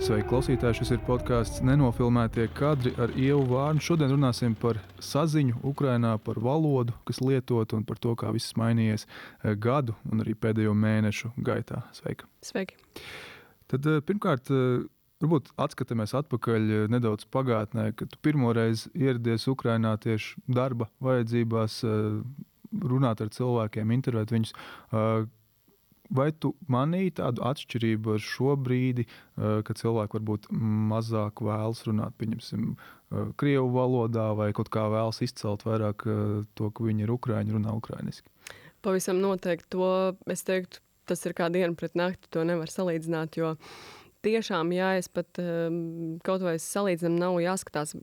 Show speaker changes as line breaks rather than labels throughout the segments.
Sveiki, klausītāji! Šis ir podkāsts Nenofilmētie kadri ar Ievu Vārnu. Šodien runāsim par saziņu Ukrajinā, par valodu, kas lietot un par to, kā viss mainījies eh, gadu un arī pēdējo mēnešu gaitā. Sveiki!
Sveiki.
Tad eh, pirmkārt, eh, varbūt atskatāmies atpakaļ nedaudz pagātnē, kad tu pirmoreiz ieradies Ukrajinā tieši darba vajadzībās, runāt ar cilvēkiem, intervēt viņus. Vai tu manīji tādu atšķirību ar šo brīdi, eh, kad cilvēki varbūt mazāk vēlas runāt, pieņemsim, eh, krievu valodā, vai kaut kā vēlas izcelt vairāk eh, to, ka viņi ir ukrāņi, runā ukrāniski?
Pavisam noteikti to es teiktu, tas ir kā diena pret nakti, to nevar salīdzināt, jo tiešām, ja es pat kaut vai salīdzinām, nav jāskatās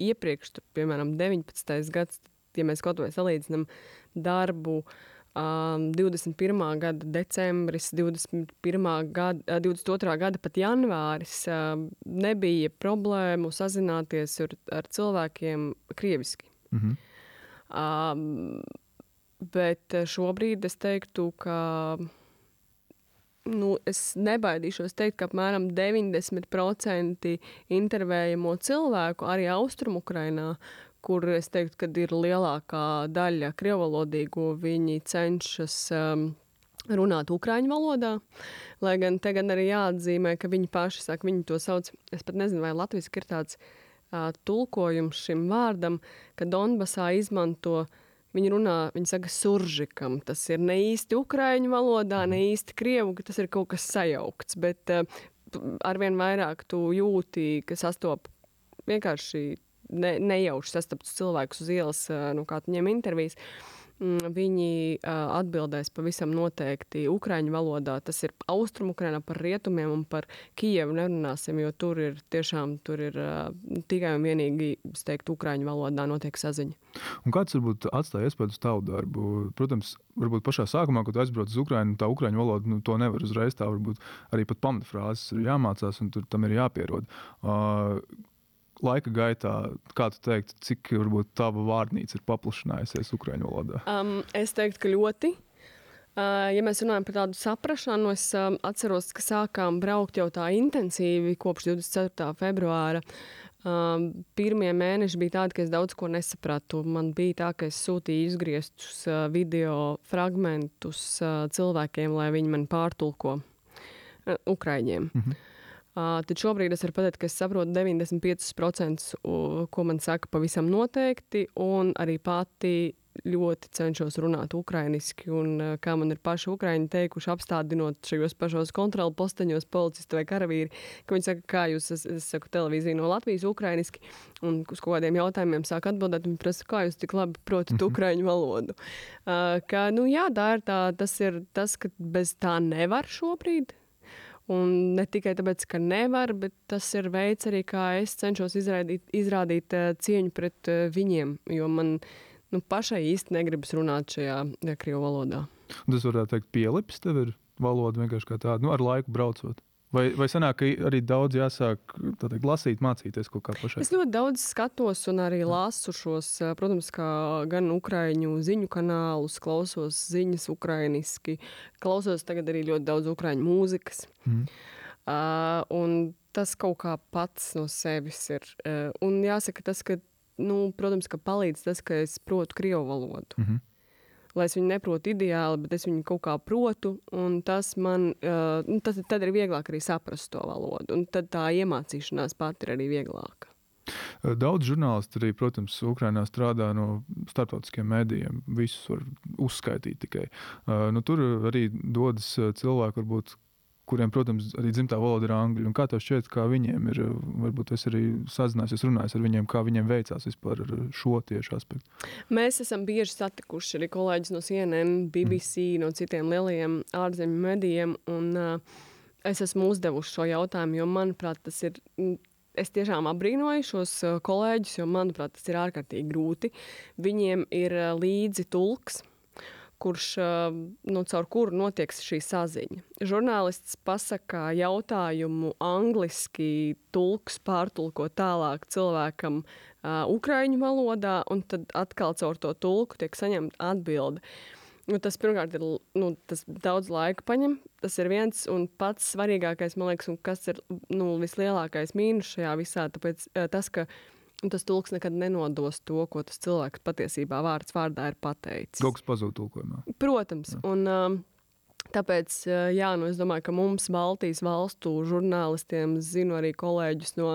iepriekš, tur, piemēram, 19. gads, ja mēs kaut vai salīdzinām darbu, Um, 21. gada decembris, 21. Gada, 22. gada pat janvāris um, nebija problēmu sazināties ar, ar cilvēkiem krieviski. Mm -hmm. um, bet šobrīd es teiktu, ka nu, es nebaidīšos teikt, ka apmēram 90% intervējamo cilvēku arī Austrumukrainā, kur es teiktu, ka ir lielākā daļa krievalodīgo, viņi cenšas um, runāt ukrāņu valodā. Lai gan te gan arī jāatzīmē, ka viņi paši saka, viņi to sauc, es pat nezinu, vai latviski ir tāds uh, tulkojums šim vārdam, ka Donbasā izmanto Viņi runā, viņi saka, suržikam. Tas ir ne īsti ukrāņu valodā, ne īsti krievu, ka tas ir kaut kas sajaukts. Bet uh, arvien vairāk tu jūti, ka sastop vienkārši ne, nejauši sastaptus cilvēkus uz ielas, nu, kā viņiem intervijas. Mm, viņi atbildēs pavisam noteikti Ukrāņu valodā. Tas ir austrumukrainā par rietumiem un par Kijevu nerunāsim, jo tur ir tiešām tur ir tikai un vienīgi, es teiktu, Ukrāņu valodā notiek saziņa.
Un kāds varbūt atstāja iespēju uz tavu darbu? Protams, varbūt pašā sākumā, kad aizbrauc uz Ukrajinu, tā Ukrāņu valoda nu, to nevar uzreiz tā varbūt arī pat pamatfrāzes ir jāmācās un tur tam ir jāpierod. Uh, laika gaitā, kā tu teiktu, cik varbūt tava vārnīca ir paplašinājusies Ukrāņu valodā?
Um, es teiktu, ka ļoti. Uh, ja mēs runājam par tādu saprāšanu, es um, atceros, ka sākām braukt jau tā intensīvi kopš 24. februāra. Um, pirmie mēneši bija tādi, ka es daudz ko nesapratu. Man bija tā, ka es sūtīju izgrieztus uh, video fragmentus uh, cilvēkiem, lai viņi man pārtulko Ukraiņiem. Uh, tad šobrīd es varu pateikt, ka es saprotu 95%, ko man saka pavisam noteikti, un arī pati ļoti cenšos runāt ukrainiski. Un, uh, kā man ir paši ukrāņi teikuši, apstādinot šajos pašos kontrolu posteņos, policisti vai karavīri, ka viņi saka, kā jūs, es, es saku, televīzija no Latvijas ukrainiski, un uz kādiem jautājumiem sāk atbildēt, un prasa, kā jūs tik labi protat mm -hmm. ukrāņu valodu. Uh, ka, nu, jā, tā ir tā, tas ir tas, ka bez tā nevar šobrīd Un ne tikai tāpēc, ka nevar, bet tas ir veids arī, kā es cenšos izrādīt, izrādīt uh, cieņu pret uh, viņiem. Jo man nu, pašai īsti negribas runāt šajā ja, krievu valodā.
Tas varētu teikt, pielips tev ir valoda vienkārši kā tāda, nu, ar laiku braucot. Vai, vai sanāk, ka arī daudz jāsāk teikt, lasīt, mācīties kaut kā pašai?
Es ļoti daudz skatos un arī lasu šos, protams, gan ukrāņu ziņu kanālus, klausos ziņas ukrainiski, klausos tagad arī ļoti daudz ukrāņu mūzikas. Mm. Uh, un tas kaut kā pats no sevis ir. Uh, un jāsaka tas, ka, nu, protams, ka palīdz tas, ka es protu krievu valodu. Mm -hmm lai es viņu neprotu ideāli, bet es viņu kaut kā protu, un tas man, uh, tad, tad ir vieglāk arī saprast to valodu, un tad tā iemācīšanās pat ir arī vieglāka.
Daudz žurnālisti arī, protams, Ukrainā strādā no starptautiskiem mēdījiem. Visus var uzskaitīt tikai. Nu, tur arī dodas cilvēki, varbūt, kuriem, protams, arī dzimtā valoda ir angļu. Un kā tev šķiet, kā viņiem ir, varbūt es arī sazinājies, runājis ar viņiem, kā viņiem veicās vispār ar šo tiešu aspektu?
Mēs esam bieži satikuši arī kolēģis no CNN, BBC, mm. no citiem lielajiem ārzemju medijiem, un uh, es esmu uzdevuši šo jautājumu, jo, manuprāt, tas ir es tiešām apbrīnoju šos kolēģus, jo, manuprāt, tas ir ārkārtīgi grūti. Viņiem ir līdzi tulks, kurš, nu, caur kuru notiek šī saziņa. Žurnālists pasakā jautājumu angliski, tulks pārtulko tālāk cilvēkam uh, ukraiņu valodā, un tad atkal caur to tulku tiek saņemta atbilde. Nu, tas pirmkārt ir nu, tas daudz laika paņem. Tas ir viens un pats svarīgākais, man liekas, un kas ir nu, vislielākais mīnus šajā visā. Tāpēc tas, ka tas tulks nekad nenodos to, ko tas cilvēks patiesībā vārds vārdā ir pateicis.
Kaut kas pazūd tulkojumā.
Protams. Jā. Un, um, Tāpēc, jā, nu, es domāju, ka mums, Baltijas valstu žurnālistiem, zinu arī kolēģus no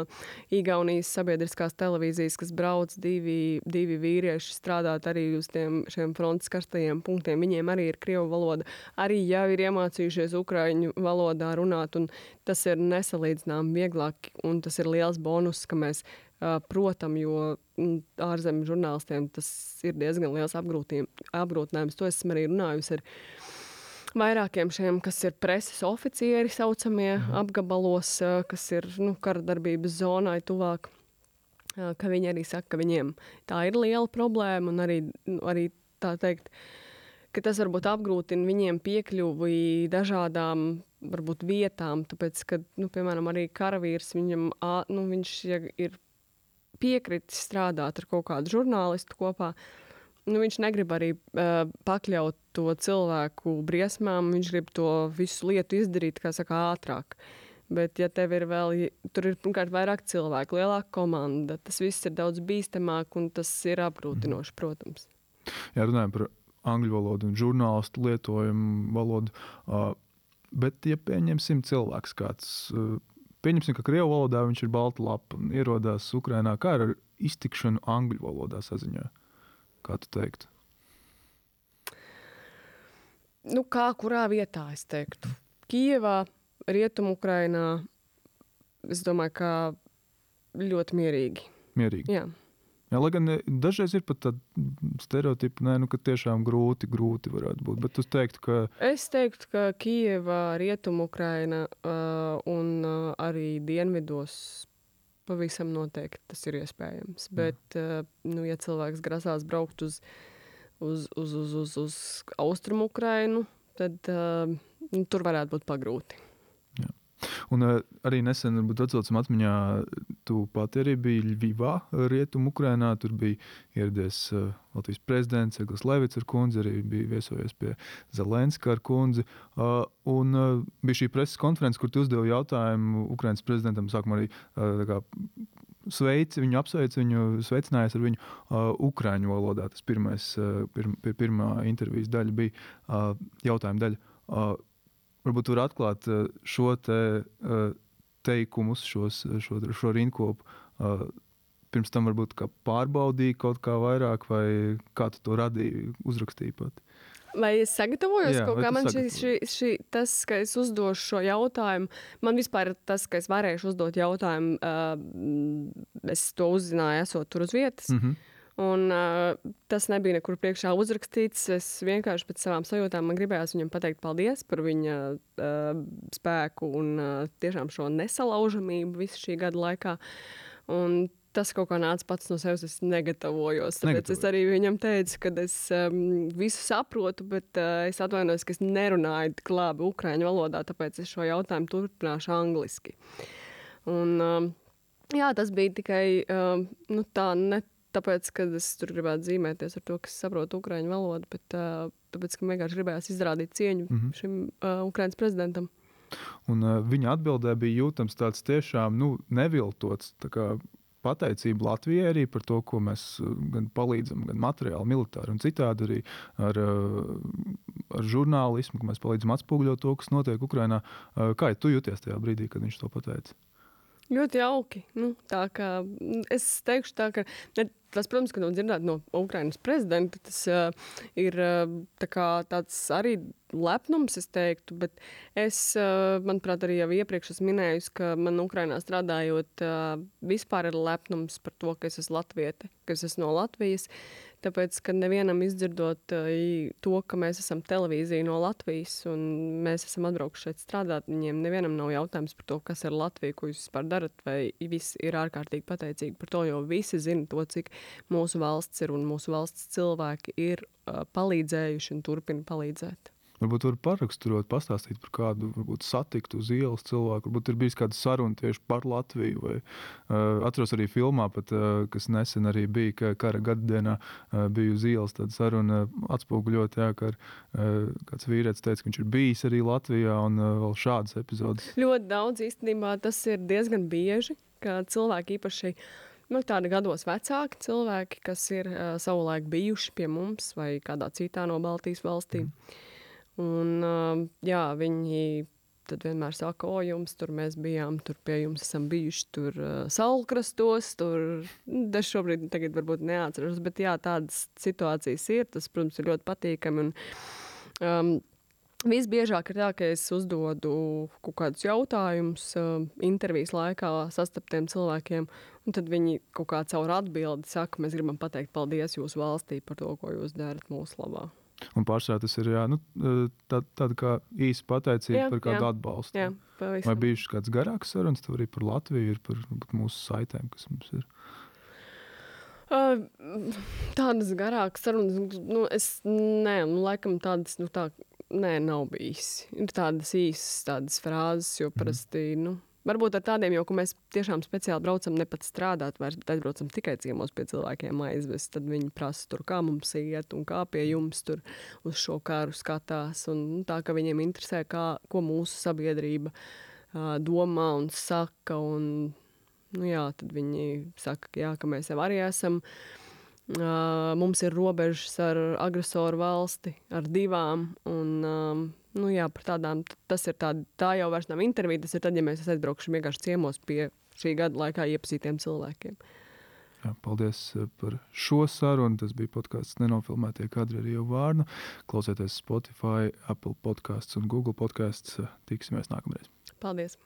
Igaunijas sabiedriskās televīzijas, kas brauc divi, divi vīrieši strādāt arī uz tiem šiem frontes karstajiem punktiem. Viņiem arī ir krievu valoda, arī jau ir iemācījušies ukraiņu valodā runāt, un tas ir nesalīdzinām vieglāk, un tas ir liels bonus, ka mēs Protams, jo ārzemju žurnālistiem tas ir diezgan liels apgrūtinājums. To esmu arī runājusi ar vairākiem šiem, kas ir preses oficieri, saucamie mhm. apgabalos, kas ir nu, kara darbības zonai tuvāk. Ka viņi arī saka, ka viņiem tā ir liela problēma, un arī, nu, arī tā teikt, ka tas varbūt apgrūtina viņiem piekļuvi dažādām varbūt, vietām. Tāpēc, ka, nu, piemēram, arī karavīrs viņam, nu, viņš ir piekritis strādāt ar kaut kādu žurnālistu kopā. Uh, nu, viņš negrib arī uh, pakļaut to cilvēku briesmām. Viņš grib to visu lietu izdarīt, kā saka, ātrāk. Bet, ja tev ir vēl, tur ir pirmkārt vairāk cilvēku, lielāka komanda, tas viss ir daudz bīstamāk un tas ir apgrūtinoši, mhm. protams.
Jā, runājam par angļu valodu un žurnālistu lietojumu valodu. Uh, bet, ja pieņemsim cilvēks kāds, uh, pieņemsim, ka krievu valodā viņš ir balta lapa un ierodās Ukrainā, kā ar iztikšanu angļu valodā saziņā? Kā tu teiktu?
Nu, kā kurā vietā es teiktu? Kijevā, Rietumukrainā, es domāju, ka ļoti mierīgi.
Mierīgi.
Jā.
Jā, lai gan dažreiz ir pat tādi stereotipi, nē, nu, ka tiešām grūti, grūti varētu būt. Bet es teiktu, ka.
Es teiktu, ka Kijava, Rietumukraina uh, un uh, arī Dienvidos Pavisam noteikti tas ir iespējams. Bet, uh, nu, ja cilvēks grasās braukt uz, uz, uz, uz, uz, uz austrumu Ukrainu, tad uh, nu, tur varētu būt pagrūti.
Un uh, arī nesen, varbūt atcaucam atmiņā, tu pati arī biji Ļuvā, Rietumu Ukrainā. Tur bija ieradies uh, Latvijas prezidents Eglis Levits ar kundzi, arī bija viesojies pie Zelenska ar kundzi. Uh, un bija šī preses konference, kur tu uzdevi jautājumu Ukrainas prezidentam, sākumā arī kā, sveici viņu, apsveic viņu, sveicinājās ar viņu uh, ukrāņu valodā. Tas pirmais, uh, pirm, pirmā intervijas daļa bija uh, jautājuma daļa. Uh, varbūt var atklāt eh, šo te, eh, teikumus, šos, šo, šo rinkopu. Eh, pirms tam varbūt pārbaudīja kaut kā vairāk, vai kā tu to radīji, uzrakstīji pat.
Vai es sagatavojos Jā, kaut kā? Man šis, šī, šī, tas, ka es uzdošu šo jautājumu, man vispār tas, ka es varēšu uzdot jautājumu, uh, es to uzzināju, esot tur uz vietas. Mm -hmm. Un, uh, tas nebija nekur priekšā uzrakstīts. Es vienkārši pēc savām sajūtām man gribējās viņam pateikt paldies par viņa uh, spēku un uh, tiešām šo nesalaužamību visu šī gada laikā. Un tas kaut kā nāca pats no sevis. Es negatavojos. Tāpēc Negatavoju. es arī viņam teicu, ka es um, visu saprotu, bet uh, es atvainojos, ka es nerunāju tik labi ukrāņu valodā, tāpēc es šo jautājumu turpināšu angliski. Un, um, jā, tas bija tikai um, nu, tā ne tāpēc, ka es tur gribētu zīmēties ar to, ka es saprotu ukraiņu valodu, bet uh, tāpēc, ka vienkārši gribējās izrādīt cieņu mm -hmm. šim uh, Ukraiņas prezidentam.
Un, uh, viņa atbildē bija jūtams tāds tiešām nu, neviltots. Tā pateicība Latvijai arī par to, ko mēs gan palīdzam, gan materiāli, militāri un citādi arī ar, ar žurnālismu, ka mēs palīdzam atspoguļot to, kas notiek Ukrajinā. Kā tu jūties tajā brīdī, kad viņš to pateica?
Ļoti jauki. Nu, tā kā es teikšu, tā, ka ne, tas, protams, ka no dzirdēt no Ukrainas prezidenta, tas uh, ir uh, tā kā, tāds arī lepnums, es teiktu. Bet es, uh, manuprāt, arī jau iepriekš esmu minējusi, ka man Ukrainā strādājot, uh, vispār ir lepnums par to, ka es esmu latviete, ka es esmu no Latvijas. Uh, Tāpēc, ka nevienam izdzirdot to, ka mēs esam televīzija no Latvijas un mēs esam atbraukuši šeit strādāt, viņiem nevienam nav jautājums par to, kas ir Latvija, ko jūs vispār darat, vai visi ir ārkārtīgi pateicīgi par to, jo visi zina to, cik mūsu valsts ir un mūsu valsts cilvēki ir palīdzējuši un turpina palīdzēt.
Varbūt var paraksturot, pastāstīt par kādu varbūt, satiktu uz ielas cilvēku. Varbūt ir bijis kāda saruna tieši par Latviju. Vai, uh, atceros arī filmā, pat, uh, kas nesen arī bija, ka kara gadadienā uh, bija uz ielas tāda saruna atspoguļot, jā, ka ar, uh, kāds vīrietis teica, ka viņš ir bijis arī Latvijā un uh, vēl šādas epizodes.
Ļoti daudz īstenībā tas ir diezgan bieži, ka cilvēki īpaši nu, tādi gados vecāki cilvēki, kas ir uh, savulaik bijuši pie mums vai kādā citā no Baltijas valstīm. Mm Un, uh, jā, viņi tad vienmēr saka, o, jums tur mēs bijām, tur pie jums esam bijuši, tur uh, saulkrastos, tur nu, dažs šobrīd tagad varbūt neatceros, bet jā, tādas situācijas ir, tas, protams, ir ļoti patīkami. Un, um, Visbiežāk ir tā, ka es uzdodu kaut kādus jautājumus uh, intervijas laikā sastaptiem cilvēkiem, un tad viņi kaut kā caur atbildi saka, mēs gribam pateikt paldies jūsu valstī par to, ko jūs darat mūsu labā.
Un pārsvarā tas ir jā, nu, tā, tāda kā īsa pateicība jā, par kādu jā, atbalstu. Jā, pavisam. Vai bijušas kāds garāks sarunas, arī par Latviju, par mūsu saitēm, kas mums ir.
Uh, tādas garākas sarunas, nu, es nē, nu, laikam tādas, nu, tā, nē, nav bijis. Ir tādas īsas tādas frāzes, jo mhm. parasti, mm. nu, Varbūt ar tādiem ka mēs tiešām speciāli braucam ne pat strādāt, vairs, aizbraucam tikai ciemos pie cilvēkiem aizvest. Tad viņi prasa, tur, kā mums iet un kā pie jums tur uz šo kāru skatās. Un, nu, tā kā viņiem interesē, kā, ko mūsu sabiedrība uh, domā un saka. Un, nu, jā, tad viņi saka, ka, jā, ka mēs jau arī esam. Uh, mums ir robežas ar agresoru valsti, ar divām. Un, Nu, jā, tādām tas ir. Tā, tā jau vairs nav intervija. Tas ir tad, ja mēs aizbrauksim vienkārši ciemos pie šī gada laikā iepazītiem cilvēkiem.
Jā, paldies par šo sarunu. Tas bija podkāsts nenofilmētie kadri ar Ievu Vārnu. Klausieties Spotify, Apple podkāsts un Google podkāsts. Tiksimies nākamreiz.
Paldies!